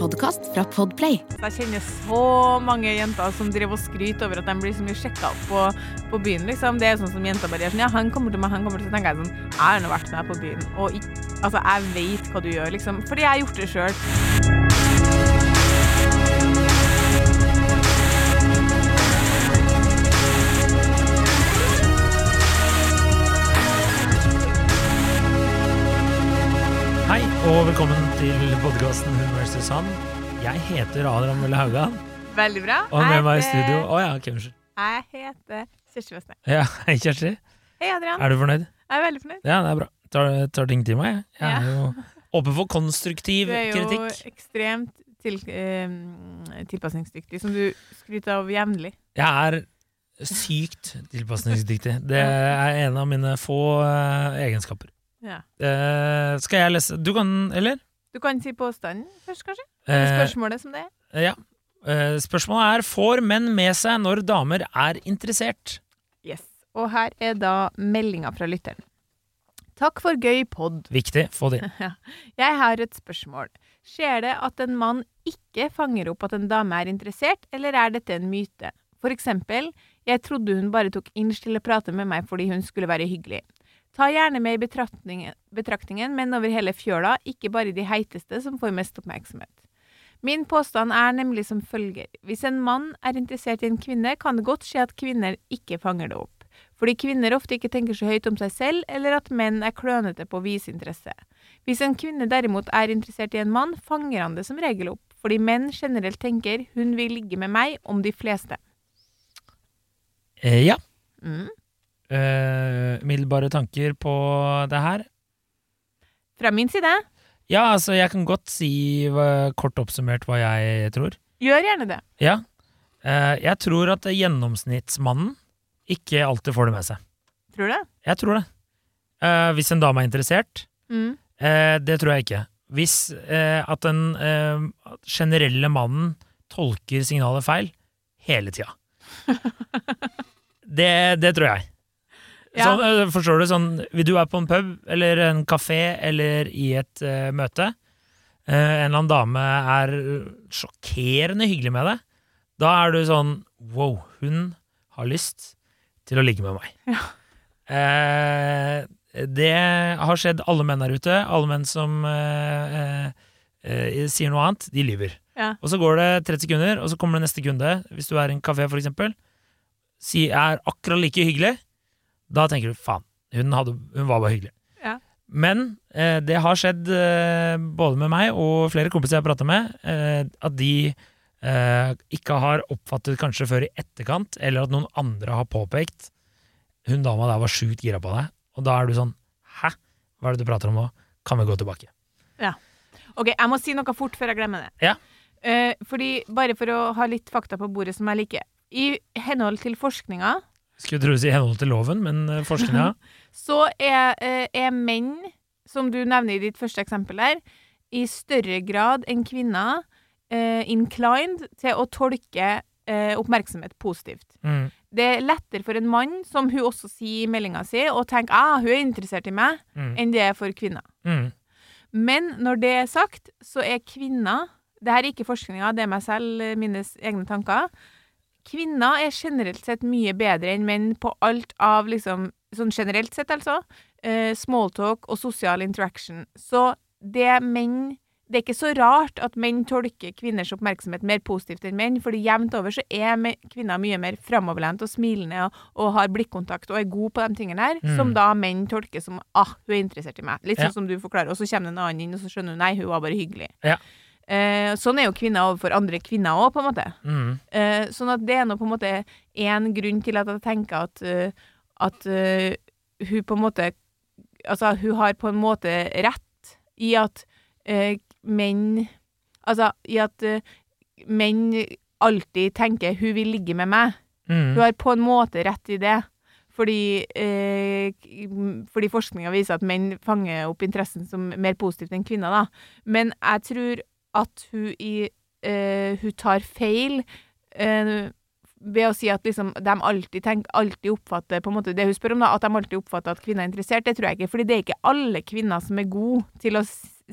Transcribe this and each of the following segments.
podkast fra Podplay. Jeg kjenner så mange jenter som driver og skryter over at de blir så mye sjekka opp på, på byen. liksom. Det er sånn som jenter bare gjør sånn Ja, han kommer til meg, han kommer til meg. Så tenker jeg sånn Jeg har nå vært med på byen, og altså, jeg vet hva du gjør, liksom. Fordi jeg har gjort det sjøl. Og velkommen til podkasten Hun. Han. Jeg heter Adrian Mølle Haugan, Veldig bra. og med meg i studio Å ja, ok, unnskyld. Jeg heter Kjersti Vestne. Ja, hei, Kjersti. Hei, Adrian. Er du fornøyd? Jeg er veldig fornøyd. Ja, det er bra. Tar, tar ting til meg. Jeg Ja. er jo åpen for konstruktiv kritikk. Du er jo kritikk. ekstremt til, eh, tilpasningsdyktig, som du skryter av jevnlig. Jeg er sykt tilpasningsdyktig. Det er en av mine få eh, egenskaper. Ja. Eh, skal jeg lese Du kan, eller? Du kan si påstanden først, kanskje? Eh, Spørsmålet som det er. ja. Eh, spørsmålet er Får menn med seg når damer er interessert? Yes. Og her er da meldinga fra lytteren. Takk for gøy pod. Viktig. Få det inn. Jeg har et spørsmål. Skjer det at en mann ikke fanger opp at en dame er interessert, eller er dette en myte? For eksempel, jeg trodde hun bare tok inch til å prate med meg fordi hun skulle være hyggelig. Ta gjerne med i betraktningen, betraktningen, menn over hele fjøla, ikke bare de heiteste som får mest oppmerksomhet. Min påstand er nemlig som følger. Hvis en mann er interessert i en kvinne, kan det godt skje at kvinner ikke fanger det opp. Fordi kvinner ofte ikke tenker så høyt om seg selv, eller at menn er klønete på å vise interesse. Hvis en kvinne derimot er interessert i en mann, fanger han det som regel opp, fordi menn generelt tenker 'hun vil ligge med meg' om de fleste. Eh, ja. Mm. Uh, Umiddelbare tanker på det her? Fra min side, Ja, altså, jeg kan godt si kort oppsummert hva jeg tror. gjør gjerne det. Ja. Eh, jeg tror at gjennomsnittsmannen ikke alltid får det med seg. Tror du det? Jeg tror det. Eh, hvis en dame er interessert, Mm. eh, det tror jeg ikke. Hvis eh, at den eh, generelle mannen tolker signalet feil hele tida. det, det tror jeg. Ja. Sånn, eh, forstår du? Sånn, vil du være på en pub eller en kafé eller i et uh, møte, Uh, en eller annen dame er sjokkerende hyggelig med deg, da er du sånn Wow, hun har lyst til å ligge med meg. Ja. Uh, det har skjedd alle menn der ute. Alle menn som sier noe annet, de lyver. Ja. Og så går det 30 sekunder, og så kommer det neste kunde, hvis du er i en kafé for eksempel, si, er akkurat like hyggelig, da tenker du faen, hun, hadde, hun var bare hyggelig. Ja. Men eh, det har skjedd eh, både med meg og flere kompiser jeg har pratet med, eh, at de eh, ikke har oppfattet kanskje før i etterkant, eller at noen andre har påpekt hun dama der var sjukt gira på deg, og da er du sånn hæ, hva er det du prater om nå? Kan vi gå tilbake? Ja. Ok, jeg må si noe fort før jeg glemmer det. Ja. Eh, fordi, bare for å ha litt fakta på bordet som jeg liker. I henhold til forskninga Skulle tro i henhold til loven, men eh, forskninga så er, eh, er menn, som du nevner i ditt første eksempel her, i større grad enn kvinner eh, inclined til å tolke eh, oppmerksomhet positivt. mm, Det er lettere for en mann, som hun også sier i meldinga si, å tenke ah, hun er interessert i meg, mm, enn det er for kvinner. mm, Men når det er sagt, så er kvinner Det her er ikke forskninga, det er meg selv, eh, mine egne tanker. Kvinner er generelt sett mye bedre enn menn på alt av liksom Sånn generelt sett, altså. Uh, smalltalk og sosial interaction. Så det menn Det er ikke så rart at menn tolker kvinners oppmerksomhet mer positivt enn menn, fordi jevnt over så er kvinner mye mer framoverlent og smilende og, og har blikkontakt og er god på de tingene her, Mm. som da menn tolker som ah, hun er interessert i meg. Litt Ja. sånn som du forklarer. Og så kommer det en annen inn, og så skjønner hun nei, hun var bare hyggelig. Ja. Eh, sånn er jo kvinner overfor andre kvinner òg, på en måte. mm, Eh, sånn at det er nå på en måte én grunn til at jeg tenker at, uh, at uh, hun på en måte Altså, hun har på en måte rett i at uh, menn Altså, i at menn alltid tenker 'hun vil ligge med meg'. mm, Hun har på en måte rett i det. Fordi, eh, fordi forskninga viser at menn fanger opp interessen som mer positivt enn kvinner. da. Men jeg tror at hun, i, uh, hun tar feil uh, ved å si at liksom, de alltid, tenker, alltid oppfatter på en måte det hun spør om, da, at de alltid oppfatter at kvinner er interessert. Det tror jeg ikke. fordi det er ikke alle kvinner som er gode til å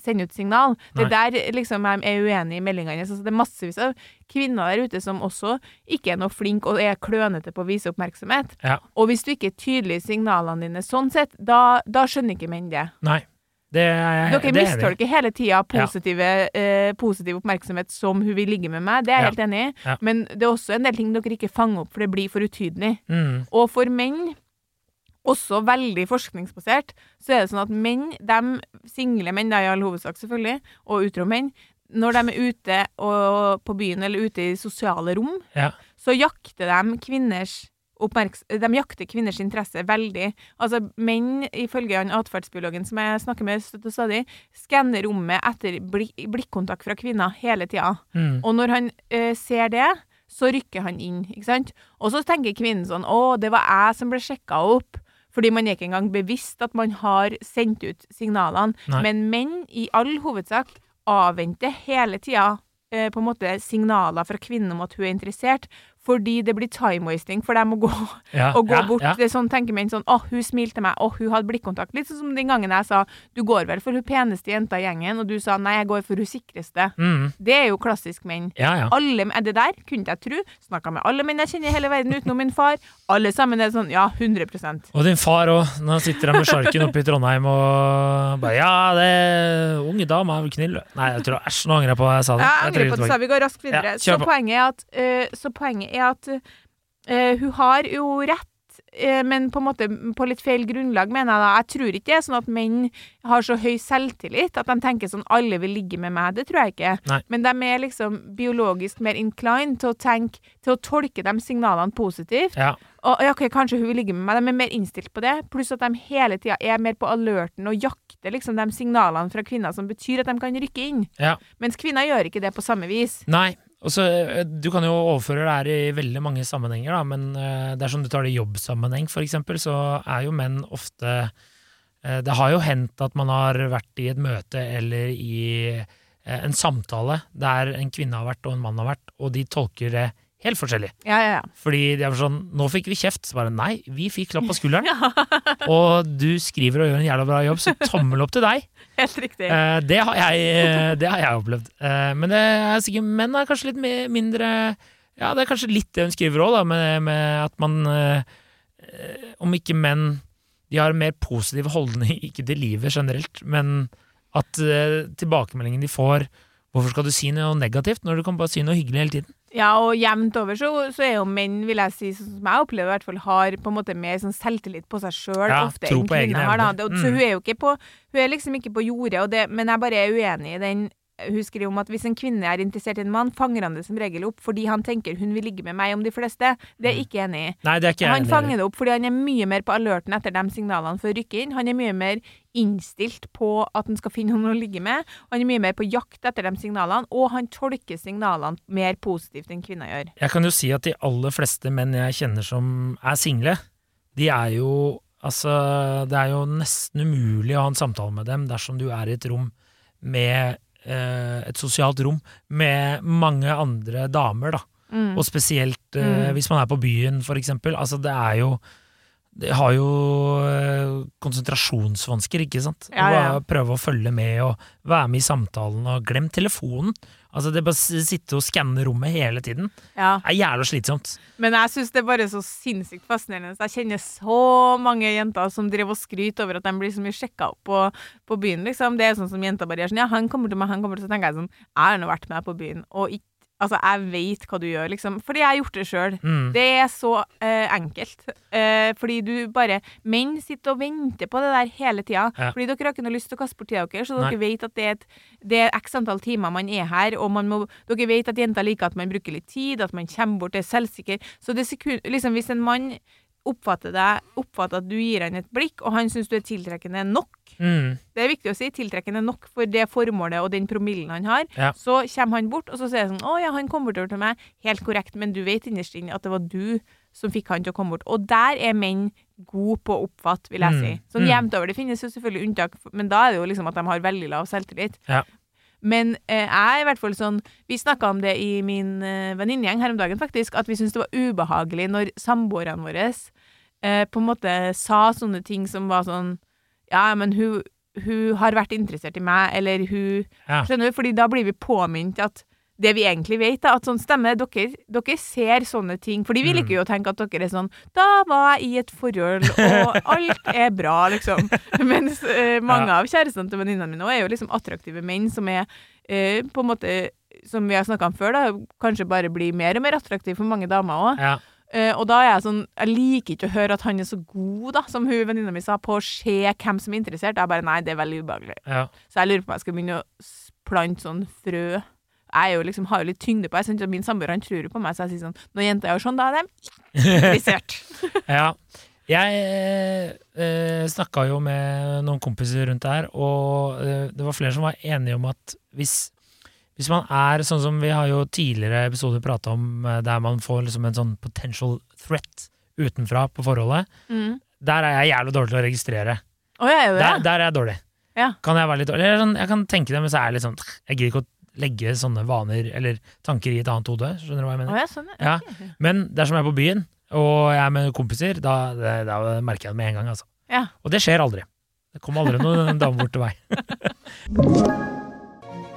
sende ut signal. Det er der liksom jeg er uenig i meldingene. Altså, det er massevis av kvinner der ute som også ikke er noe flink og er klønete på å vise oppmerksomhet. Ja. Og hvis du ikke er tydelig i signalene dine sånn sett, da, da skjønner ikke menn det. Nei. Det er Dere det er mistolker hele tida positive, eh, positiv oppmerksomhet som hun vil ligge med meg, det er jeg Ja. helt enig i. Ja. Men det er også en del ting dere ikke fanger opp, for det blir for utydelig. Mm. Og for menn, også veldig forskningsbasert, så er det sånn at menn, de single menn da, i all hovedsak selvfølgelig, og utro menn, når de er ute og, på byen eller ute i sosiale rom, Ja. så jakter de kvinners de jakter kvinners interesse veldig. Altså, menn, ifølge han atferdsbiologen som jeg snakker med støtt og stadig, skanner rommet etter blikk, blikkontakt fra kvinner hele tida. Mm. Og når han eh, ser det, så rykker han inn, ikke sant? Og så tenker kvinnen sånn Å, det var jeg som ble sjekka opp. Fordi man er ikke engang bevisst at man har sendt ut signalene. Nei. Men menn, i all hovedsak, avventer hele tida eh, på en måte signaler fra kvinnen om at hun er interessert. Fordi det blir time-wasting for dem å gå, Ja, å gå ja, bort. ja. Det er sånn tenker menn sånn Å, hun smilte til meg. Å, hun hadde blikkontakt. Litt sånn som den gangen jeg sa Du går vel for hun peneste jenta i gjengen, og du sa nei, jeg går for hun sikreste. Mm. Det er jo klassisk menn. Alle, er det der kunne jeg tro. Snakka med alle menn jeg kjenner i hele verden utenom min far. Alle sammen er sånn, ja, 100% Og din far òg. Nå sitter han med sjarken oppe i Trondheim og bare Ja, det unge dame er vel knill. Nei, jeg tror æsj, nå angrer jeg på hva jeg sa det. Jeg angrer på at du sa vi går raskt videre. Så, poenget er at, eh, så poenget er at eh, hun har jo rett, eh, men på en måte på litt feil grunnlag, mener jeg da. Jeg tror ikke det er sånn at menn har så høy selvtillit at de tenker sånn alle vil ligge med meg. Det tror jeg ikke. Nei. Men de er liksom biologisk mer inclined til å tenke, til å tolke de signalene positivt. Ja. Og ok, kanskje hun vil ligge med meg, de er mer innstilt på det. Pluss at de hele tida er mer på alerten og jakter liksom de signalene fra kvinner som betyr at de kan rykke inn. ja. Mens kvinner gjør ikke det på samme vis. Nei. Og så, eh, Du kan jo overføre det her i veldig mange sammenhenger, da, men eh, dersom du tar det i jobbsammenheng, for eksempel, så er jo menn ofte eh, Det har jo hendt at man har vært i et møte eller i en samtale der en kvinne har vært og en mann har vært, og de tolker det helt forskjellig. Ja, ja, ja. Fordi de er sånn Nå fikk vi kjeft. Så bare nei, vi fikk klapp på skulderen. og du skriver og gjør en jævla bra jobb, så tommel opp til deg. Helt riktig. Eh, det, har jeg, eh, det har jeg opplevd. Eh, men det er sikkert menn er kanskje litt mindre Ja, det er kanskje litt det hun skriver òg, med, med at man eh, eh, Om ikke menn De har en mer positiv holdning, ikke til livet generelt, men at eh, tilbakemeldingen de får Hvorfor skal du si noe negativt når du kan bare si noe hyggelig hele tiden? Ja, og jevnt over så, så er jo menn, vil jeg si, sånn som jeg opplever i hvert fall, har på en måte mer sånn selvtillit på seg sjøl Ja, ofte enn kvinner har. da. Det, så Mm. hun er jo ikke på Hun er liksom ikke på jordet, men jeg bare er uenig i den hun skriver om at hvis en kvinne er interessert i en mann, fanger han det som regel opp fordi han tenker hun vil ligge med meg om de fleste. Det er jeg ikke enig i. Nei, det er ikke jeg Han fanger det opp fordi han er mye mer på alerten etter de signalene for å rykke inn. Han er mye mer innstilt på at han skal finne noen å ligge med. Han er mye mer på jakt etter de signalene, og han tolker signalene mer positivt enn kvinner gjør. Jeg kan jo si at de aller fleste menn jeg kjenner som er single, de er jo Altså, det er jo nesten umulig å ha en samtale med dem dersom du er i et rom med Et sosialt rom med mange andre damer, da. Mm. Og spesielt eh, Mm. hvis man er på byen, for eksempel. Altså, det er jo Det har jo eh, konsentrasjonsvansker, ikke sant? Ja, ja. prøve å følge med og være med i samtalen, og glem telefonen. Altså, det bare sitte og skanne rommet hele tiden Ja. er jævla slitsomt. Men jeg syns det er bare så sinnssykt fascinerende. Jeg kjenner så mange jenter som driver og skryter over at de blir så mye sjekka opp på, på byen, liksom. Det er sånn som jenter bare gjør sånn Ja, han kommer til meg, han kommer til Så tenker jeg sånn Jeg har nå vært med på byen, og ikke Altså, jeg vet hva du gjør, liksom. Fordi jeg har gjort det sjøl. Mm. Det er så eh, enkelt. Eh, fordi du bare Menn sitter og venter på det der hele tida. Ja. Fordi dere har ikke noe lyst til å kaste bort tida deres, så Nei. dere vet at det er, et, det er x antall timer man er her, og man må, dere vet at jenter liker at man bruker litt tid, at man kommer bort, er selvsikker. Så det sekund, liksom, hvis en mann oppfatter, deg, oppfatter at du gir han et blikk, og han syns du er tiltrekkende nok Mm. Det er viktig å si tiltrekkende nok for det formålet og den promillen han har. Ja. Så kommer han bort, og så sier jeg sånn Å ja, han kom bortover til meg. Helt korrekt, men du vet innerst inne at det var du som fikk han til å komme bort. Og der er menn gode på å oppfatte, vil jeg Mm. si. Sånn Mm. jevnt over. Det finnes jo selvfølgelig unntak, men da er det jo liksom at de har veldig lav selvtillit. Ja. Men eh, jeg er i hvert fall sånn Vi snakka om det i min eh, venninnegjeng her om dagen, faktisk. At vi syntes det var ubehagelig når samboerne våre eh, på en måte sa sånne ting som var sånn Ja, men hun hun har vært interessert i meg, eller hun Ja. Skjønner du? Fordi da blir vi påminnet at det vi egentlig vet, da, at sånn stemmer dere, dere ser sånne ting. Fordi vi Mm. liker jo å tenke at dere er sånn Da var jeg i et forhold, og alt er bra, liksom. Mens eh, mange av kjærestene til venninnene mine er jo liksom attraktive menn som er eh, på en måte Som vi har snakka om før, da, kanskje bare blir mer og mer attraktive for mange damer òg. Ja. Eh, og da er jeg sånn Jeg liker ikke å høre at han er så god, da, som hun venninna mi sa, på å se hvem som er interessert. Jeg bare Nei, det er veldig ubehagelig. Ja. Så jeg lurer på om jeg skal begynne å plante sånn frø. Jeg jo liksom, har jo litt tyngde på meg, Min samboer han tror jo på meg, så jeg sier sånn Når jenter gjør sånn, da er de interessert. Ja. Jeg eh, snakka jo med noen kompiser rundt her, og eh, det var flere som var enige om at hvis, hvis man er sånn som vi har jo tidligere episoder prata om, eh, der man får liksom en sånn potential threat utenfra på forholdet, Mm. der er jeg jævlig dårlig til å registrere. Oh, jeg er? Der, der er jeg dårlig. Ja. Kan jeg være litt dårlig? Eller sånn, jeg kan tenke det, men så er jeg litt sånn Jeg gidder ikke å legge sånne vaner eller tanker i et annet hode. Skjønner du hva jeg mener? Oh, jeg sånn, Ja. Men dersom jeg er på byen, og jeg er med kompiser, da, det- da merker jeg det med en gang. Altså. Ja. Og det skjer aldri. Det kommer aldri noen dame bort til meg.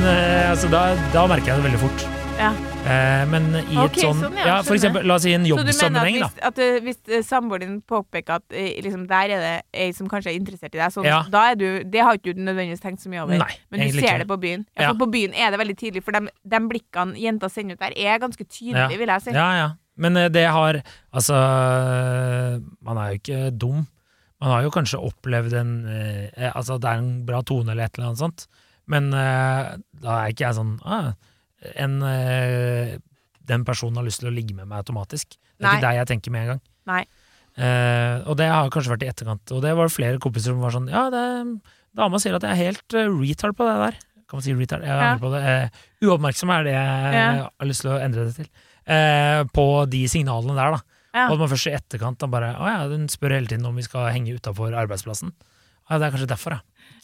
Men eh, altså, da, da merker jeg det veldig fort. Ja. Eh, men i et sånn sånn, ja, For eksempel, la oss si en jobbsammenheng, da. hvis, at, eh, hvis eh, samboeren din påpeker at liksom, der er det ei som kanskje er interessert i deg, sånn, Ja. da er du, det har ikke du nødvendigvis tenkt så mye over. Nei, men du ser ikke. det på byen. Ja, På byen er det veldig tydelig, for de, de blikkene jenter sender ut der, er ganske tydelige, vil jeg si. Ja, ja. Men det har Altså, man er jo ikke dum. Man har jo kanskje opplevd en Altså, det er en bra tone eller et eller annet sånt. Men uh, da er ikke jeg sånn ah, en, uh, Den personen har lyst til å ligge med meg automatisk. Det er Nei. ikke det jeg tenker med en gang. Nei. Uh, og det har kanskje vært i etterkant. Og det var flere kompiser som var sånn Ja, det, dama sier at jeg er helt retard på det der. Kan man si retard? Jeg Ja. på det. Uh, uoppmerksom er det jeg Ja. har lyst til å endre det til. På de signalene der, da. Ja. Og at man først i etterkant da bare Å ja, hun spør hele tiden om vi skal henge utafor arbeidsplassen. Ja, det er kanskje derfor, ja.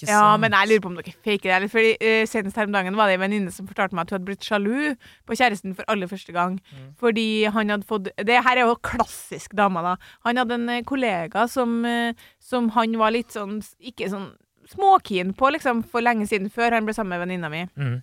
Ja, men jeg lurer på om dere faker det. Eller fordi uh, Senest her om dagen var det en venninne som fortalte meg at hun hadde blitt sjalu på kjæresten for aller første gang. Mm. Fordi han hadde fått Det her er jo klassisk dame, da. Han hadde en eh, kollega som, uh, som han var litt sånn Ikke sånn småkeen på, liksom, for lenge siden, før han ble sammen med venninna mi. Mm.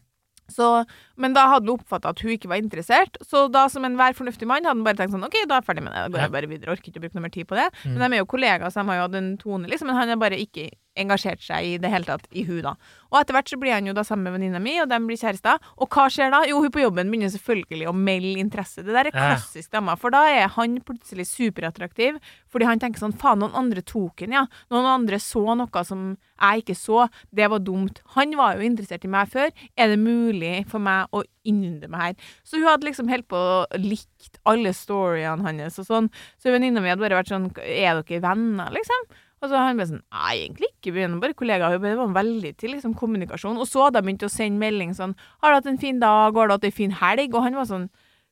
Så, men da hadde han oppfatta at hun ikke var interessert. Så da som enhver fornuftig mann hadde han bare tenkt sånn OK, da er jeg ferdig med det. Da går jeg bare videre. Orker ikke å bruke noe mer tid på det. Mm. Men de er jo kollegaer, så de har jo hatt en tone, liksom. Men han er bare ikke engasjert seg i det hele tatt i hun da. Og etter hvert så blir han jo da sammen med venninna mi, og de blir kjærester. Og hva skjer da? Jo, hun på jobben begynner selvfølgelig å melde interesse. Det der er klassisk dama, for da er han plutselig superattraktiv. Fordi han tenker sånn faen, noen andre tok han, ja. Noen andre så noe som jeg ikke så. Det var dumt. Han var jo interessert i meg før. Er det mulig for meg å innynde meg her? Så hun hadde liksom helt på likt alle storyene hans og sånn. Så venninna mi hadde bare vært sånn Er dere venner, liksom? Og så han bare sånn Nei, egentlig ikke. Vi er bare kollegaer. Det var veldig til liksom, kommunikasjon. Og så hadde jeg begynt å sende melding sånn Har du hatt en fin dag? Har du hatt en fin helg? Og han var sånn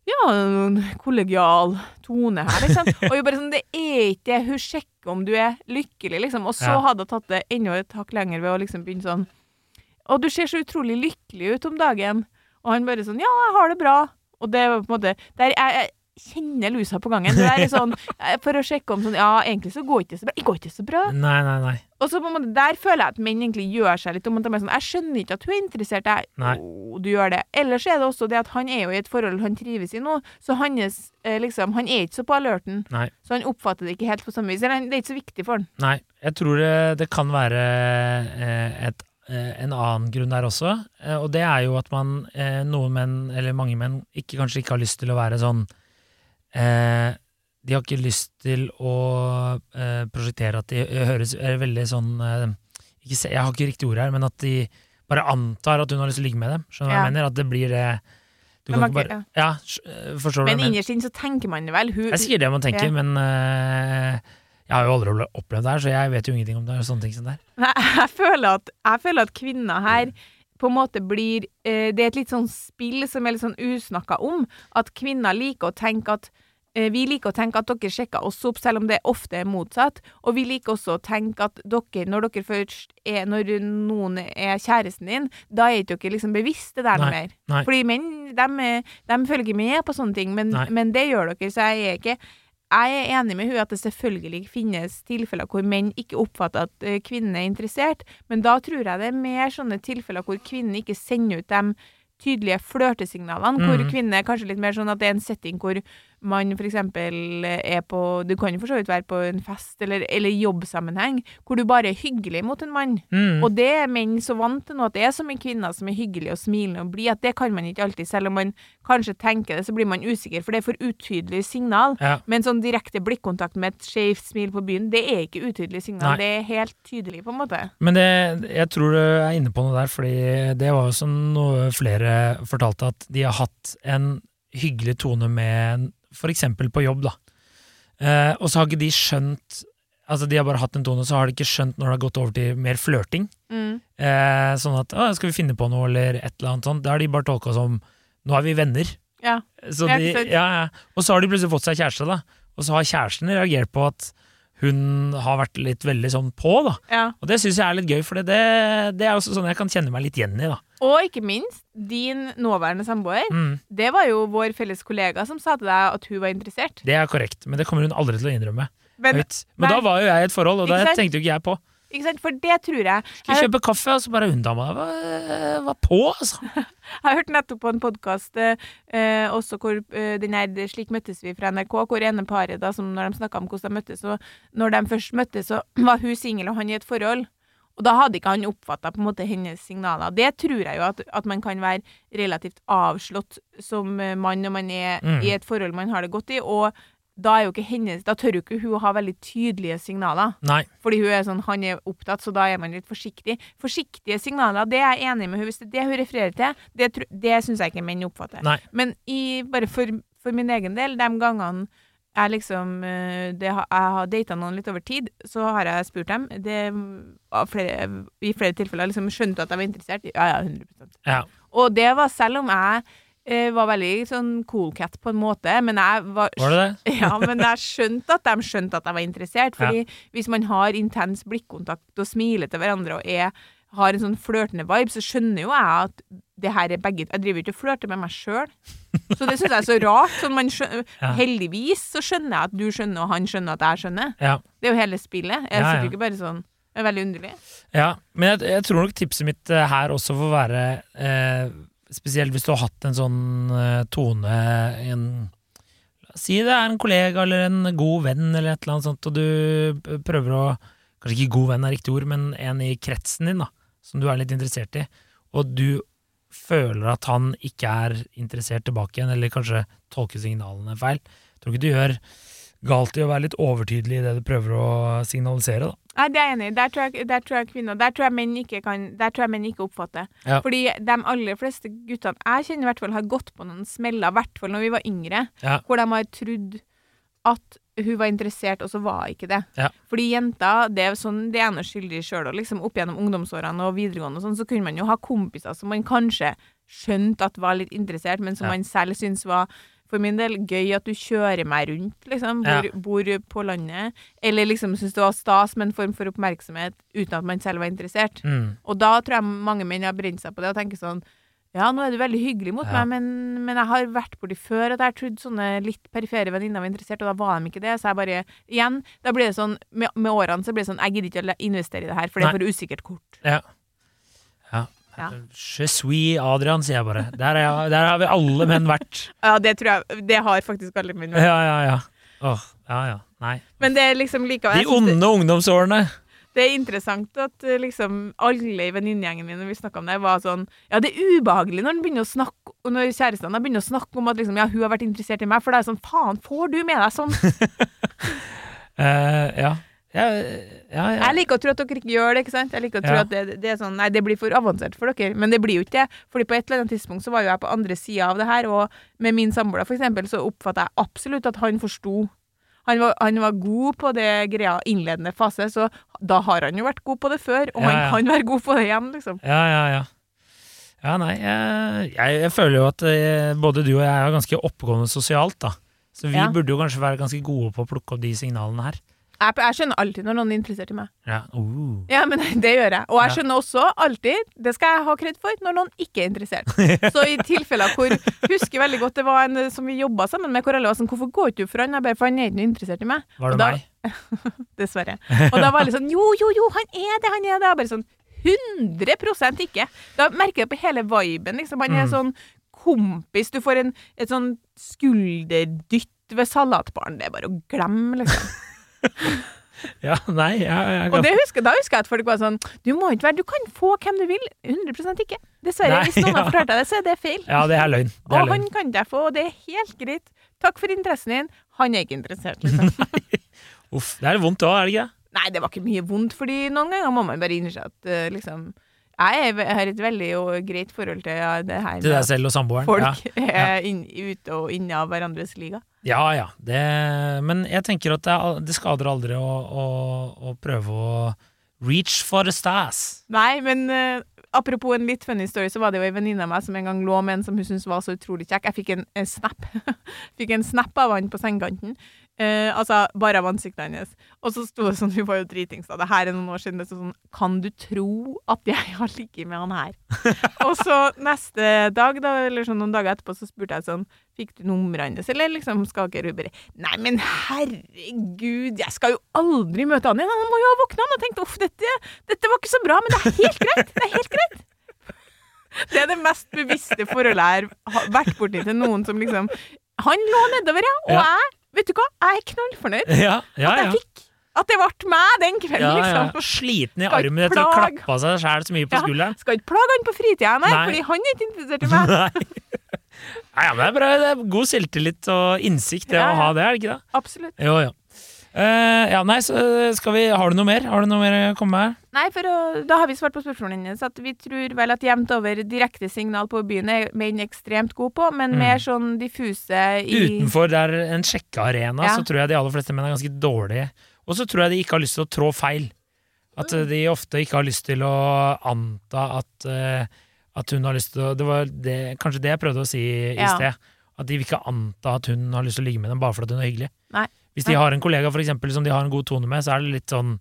ja, en kollegial tone her, liksom. Og jo bare sånn, det er ikke det. Hun sjekker om du er lykkelig, liksom. Og så hadde hun tatt det enda et hakk lenger ved å liksom begynne sånn Og du ser så utrolig lykkelig ut om dagen. Og han bare sånn Ja, jeg har det bra. Og det var på en måte der, jeg, jeg kjenner lusa på gangen. Du er sånn eh, For å sjekke om sånn Ja, egentlig så går ikke det så bra. Det går ikke så bra. Nei, nei, nei. Og så på en måte, Der føler jeg at menn egentlig gjør seg litt om at de er sånn Jeg skjønner ikke at hun er interessert. Jeg. «Å, du gjør det. Ellers er det også det at han er jo i et forhold han trives i nå, så hans eh, liksom Han er ikke så på alerten. Nei. Så han oppfatter det ikke helt på samme vis. Eller Det er ikke så viktig for han. Nei, jeg tror det, det kan være eh, et, eh, en annen grunn der også, eh, og det er jo at man, eh, noen menn, eller mange menn, ikke, kanskje ikke har lyst til å være sånn eh, De har ikke lyst til å eh, prosjektere at de eh, høres er veldig sånn eh, ikke se, Jeg har ikke riktig ord her, men at de bare antar at hun har lyst til å ligge med dem. Skjønner du hva jeg mener? At det blir det Du Du kan ikke bare Ja, eh, forstår du Men jeg mener? innerst inne så tenker man det vel. Hun, Det er sikkert det man tenker, Ja. men eh, jeg har jo aldri opplevd det her, så jeg vet jo ingenting om det. sånne ting som det her. Nei, jeg føler at, jeg føler at kvinner her på en måte blir eh, Det er et litt sånn spill som er litt sånn usnakka om. At kvinner liker å tenke at eh, Vi liker å tenke at dere sjekker oss opp, selv om det ofte er motsatt. Og vi liker også å tenke at dere, når dere først er Når noen er kjæresten din, da er ikke dere liksom bevisst det der noe mer. nei. Fordi menn, de, de følger ikke med på sånne ting, men, men det gjør dere, så jeg er ikke jeg er enig med hun at det selvfølgelig finnes tilfeller hvor menn ikke oppfatter at eh, kvinnen er interessert, men da tror jeg det er mer sånne tilfeller hvor kvinnen ikke sender ut de tydelige flørtesignalene, hvor Mhm. kvinnen er kanskje litt mer sånn at det er en setting hvor man eksempel er på Du kan jo for så vidt være på en fest eller, eller jobbsammenheng, hvor du bare er hyggelig mot en mann. Mm. Og det er menn så vant til nå, at det er så mye kvinner som er hyggelige og smilende og blide, at det kan man ikke alltid. Selv om man kanskje tenker det, så blir man usikker, for det er for utydelig signal. Ja. Men sånn direkte blikkontakt med et skjevt smil på byen, det er ikke utydelig signal. Nei. Det er helt tydelig, på en måte. Men det, jeg tror du er inne på noe der, fordi det var jo som noe flere fortalte, at de har hatt en hyggelig tone med eksempel på jobb, da. Eh, og så har ikke de skjønt Altså, de har bare hatt en tone, så har de ikke skjønt når det har gått over til mer flørting. Mm. Eh, sånn at å, 'skal vi finne på noe', eller et eller annet sånt. Da har de bare tolka som 'nå er vi venner'. Ja. Så de, ja, ja. Og så har de plutselig fått seg kjæreste, da. Og så har kjæresten reagert på at hun har vært litt veldig sånn på, da. ja. Og det syns jeg er litt gøy, for det, det, det er også sånn jeg kan kjenne meg litt igjen i, da. Og ikke minst, din nåværende samboer. Mm, Det var jo vår felles kollega som sa til deg at hun var interessert. det er korrekt, men det kommer hun aldri til å innrømme. Men. Men da var jo jeg i et forhold, og da det tenkte jo ikke jeg på. ikke sant? For det tror jeg Skulle Jeg- kjøpe kaffe, og så bare hun dama var, var på, altså. Jeg hørte nettopp på en podkast eh, også hvor eh, den her Slik møttes vi fra NRK, hvor ene paret da, som når de snakka om hvordan de møttes, og når de først møttes, så var hun singel og han i et forhold. Og da hadde ikke han oppfatta hennes signaler. Det tror jeg jo at, at man kan være relativt avslått som eh, mann når man er Mm. i et forhold man har det godt i, og da er jo ikke hennes Da tør jo ikke hun å ha veldig tydelige signaler. Nei. Fordi hun er sånn, han er opptatt, så da er man litt forsiktig. Forsiktige signaler, det er jeg enig med hun Hvis det er det hun refererer til, det, det syns jeg ikke menn oppfatter. Nei. Men i, bare for, for min egen del, de gangene jeg liksom eh, det, Jeg har data noen litt over tid, så har jeg spurt dem det, flere, I flere tilfeller liksom skjønte at jeg var interessert. Ja, ja, 100 Ja. Og det var selv om jeg eh, var veldig sånn cool cat på en måte, men jeg var Var det det? ja, men jeg skjønte at de skjønte at jeg var interessert. Fordi hvis man har intens blikkontakt og smiler til hverandre og er, har en sånn flørtende vibe, så skjønner jo jeg at det her er begge Jeg driver jo ikke og flørter med meg sjøl. Så det syns jeg er så rart. Sånn man skjø- Ja. Heldigvis så skjønner jeg at du skjønner, og han skjønner at jeg skjønner. Ja. Det er jo hele spillet. Jeg Ja, sitter ikke bare sånn Det er veldig underlig. Ja, men jeg, jeg tror nok tipset mitt eh, her også får være eh, Spesielt hvis du har hatt en sånn eh, tone en, Si det er en kollega eller en god venn eller et eller annet sånt, og du prøver å Kanskje ikke god venn er riktig ord, men en i kretsen din, da, som du er litt interessert i, og du føler at han ikke er interessert tilbake igjen, eller kanskje tolker signalene feil. Jeg tror ikke du gjør galt i å være litt overtydelig i det du prøver å signalisere, da. Nei, det er jeg enig i. Der tror jeg, der tror jeg kvinner Der tror jeg menn ikke kan Der tror jeg menn ikke oppfatter. Ja. Fordi de aller fleste guttene jeg kjenner, i hvert fall har gått på noen smeller, i hvert fall når vi var yngre, Ja. hvor de har trodd at hun var interessert, og så var ikke det. Ja. Fordi jenter, det er sånn det er skyldig sjøl òg. Liksom, opp gjennom ungdomsårene og videregående og sånn, så kunne man jo ha kompiser som man kanskje skjønte at var litt interessert, men som Ja. man selv syntes var for min del gøy at du kjører meg rundt, liksom, bor, bor på landet. Eller liksom syns det var stas med en form for oppmerksomhet uten at man selv var interessert. Mm. Og da tror jeg mange menn har brent seg på det og tenker sånn Ja, nå er du veldig hyggelig mot Ja. meg, men, men jeg har vært borti før at jeg har trodd sånne litt perifere venninner var interessert, og da var de ikke det. Så jeg bare Igjen, da blir det sånn Med, med årene så blir det sånn Jeg gidder ikke å investere i det her, for det er for usikkert kort. Ja. ja. Ja. Je suis Adrian, sier jeg bare. Der, er jeg, der har vi alle menn vært. Ja, det tror jeg Det har faktisk alle menn. vært. Ja, ja, ja. Åh, ja, ja. Nei. Men det er liksom likevel De onde ungdomsårene. Det er interessant at eh, liksom alle i venninnegjengen min når vi snakka om det, var sånn Ja, det er ubehagelig når begynner snakke når kjærestene begynner å snakke om at liksom, ja, hun har vært interessert i meg, for det er sånn Faen, får du med deg sånn? uh, ja. Ja, ja, ja. Jeg liker å tro at dere ikke gjør det, ikke sant? Jeg liker å tro at det, det er sånn Nei, det blir for avansert for dere. Men det blir jo ikke det. Fordi på et eller annet tidspunkt så var jo jeg på andre sida av det her, og med min samboer eksempel, så oppfatta jeg absolutt at han forsto. Han var, han var god på det greia innledende fase, så da har han jo vært god på det før, og Ja, han kan være god på det igjen, liksom. Ja, ja, ja. Ja, nei, jeg, jeg, jeg føler jo at eh, både du og jeg er ganske oppegående sosialt, da. Så vi Ja. burde jo kanskje være ganske gode på å plukke opp de signalene her. Jeg, jeg skjønner alltid når noen er interessert i meg. Ja, uh. Ja, men det gjør jeg. Og jeg skjønner også alltid, det skal jeg ha kred for, når noen ikke er interessert. Så i tilfeller hvor Husker veldig godt det var en eh, som vi jobba sammen med, hvor alle var sånn Hvorfor går ikke du for han? Jeg bare, for han er ikke interessert i meg. Var det da- meg? Dessverre. Og da var alle sånn Jo, jo, jo, han er det, han er det. Jeg bare sånn 100% ikke. Da merker jeg på hele viben, liksom. Han er Mm. sånn kompis. Du får en, et sånn skulderdytt ved salatbaren. Det er bare å glemme, liksom. Ja, nei, jeg, jeg Og det husker, da husker jeg at folk var sånn Du må ikke være Du kan få hvem du vil. 100 ikke. Dessverre. Nei, hvis noen har ja. fortalt deg det, så er det feil. Ja, det er løgn. Det er og han løgn. kan deg få, og det er helt greit. Takk for interessen din. Han er ikke interessert, liksom. Uff, det er vondt òg, er det ikke det? Nei, det var ikke mye vondt, fordi noen ganger må man bare innse at uh, liksom Jeg har et veldig greit forhold til det her Til deg selv og samboeren. folk Ja. er inn, ute og inne av hverandres liga. Ja ja, det, men jeg tenker at det, det skader aldri å, å, å prøve å reach for the stars. Nei, men uh, apropos en litt funny story, så var det jo ei venninne av meg som en gang lå med en som hun syntes var så utrolig kjekk. Jeg fikk en, en snap Fikk en snap av han på sengekanten. Eh, altså bare av ansiktet hennes. Og så sto det sånn, hun var jo dritings da, det her er noen år siden, det sto sånn Kan du tro at jeg har ligget med han her? og så neste dag, da, eller sånn noen dager etterpå, så spurte jeg sånn Fikk du nummeret hans, eller liksom skal ikke bare Nei, men herregud, jeg skal jo aldri møte han igjen. Han må jo ha våkna og tenkt uff, dette, dette var ikke så bra, men det er helt greit. Det er helt greit. Det er det mest bevisste forholdet jeg har vært borti til noen som liksom Han lå nedover, ja, og jeg Vet du hva, jeg er knallfornøyd. Ja, ja, At ja. jeg fikk At det ble meg den kvelden, ja, ja. liksom. Sliten i Skal armen etter å ha klappa seg sjæl så mye på Ja. skulderen. Skal ikke plage han på fritida, nei, Nei. fordi han er ikke interessert i meg. Nei. Nei, men det er bra. Det er god selvtillit og innsikt, det Ja, å ha det, er det ikke det? Absolutt. Jo, jo. Eh, ja, nei, så skal vi Har du noe mer? Har du noe mer å komme med? Nei, for å, da har vi svart på spørsmålet hennes. At vi tror vel at jevnt over direkte signal på byen er menn ekstremt gode på, men Mm. mer sånn diffuse i Utenfor der en sjekkearena, Ja. så tror jeg de aller fleste menn er ganske dårlige. Og så tror jeg de ikke har lyst til å trå feil. At mm. de ofte ikke har lyst til å anta at, uh, at hun har lyst til å Det var det, kanskje det jeg prøvde å si i Ja. sted. At de vil ikke anta at hun har lyst til å ligge med dem bare fordi hun er hyggelig. Nei. Hvis de har en kollega for eksempel, som de har en god tone med, så er det litt sånn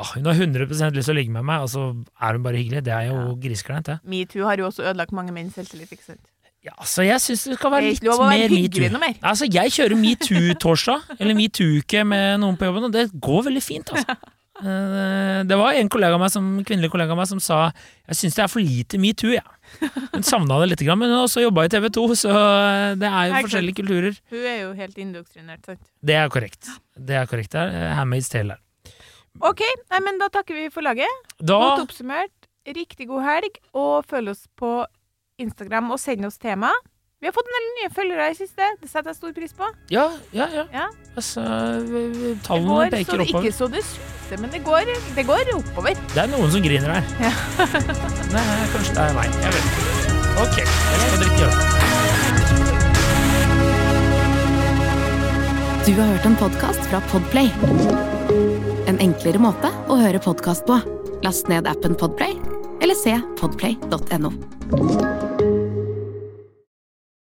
«Åh, Hun har 100 lyst til å ligge med meg, og så er hun bare hyggelig. Det er jo Ja. grisekleint, det. Metoo har jo også ødelagt mange menns selvtillit, ikke sant. Ja, så jeg syns det skal Det være er litt ikke lov å være mer hyggelig metoo. noe mer. Altså, jeg kjører metoo-torsdag, eller metoo-uke med noen på jobben, og det går veldig fint, altså. Eh, Det var en kollega av meg som, kvinnelig kollega av meg som sa jeg syns det er for lite metoo, jeg. Hun savna det litt, men hun har også jobba i TV 2, så det er jo Nei, forskjellige kulturer. Hun er jo helt indoktrinert, sant. Det er korrekt. Det er korrekt. Er eh, Handmaid's Tale. OK, nei, men da takker vi for laget. Da Godt oppsummert. Riktig god helg, og følg oss på Instagram og send oss tema. Vi har fått en del nye følgere i siste. Det setter jeg stor pris på. Ja, ja, ja. Ja. Altså, Det tallene går så peker det oppover. ikke så det suser, men det går, det går oppover. Det er noen som griner her. Ja. Nei, kanskje det er meg. Jeg vet ikke. Ok, jeg skal drikke øl. Du har hørt en podkast fra Podplay. En enklere måte å høre podkast på. Last ned appen Podplay, eller se podplay.no.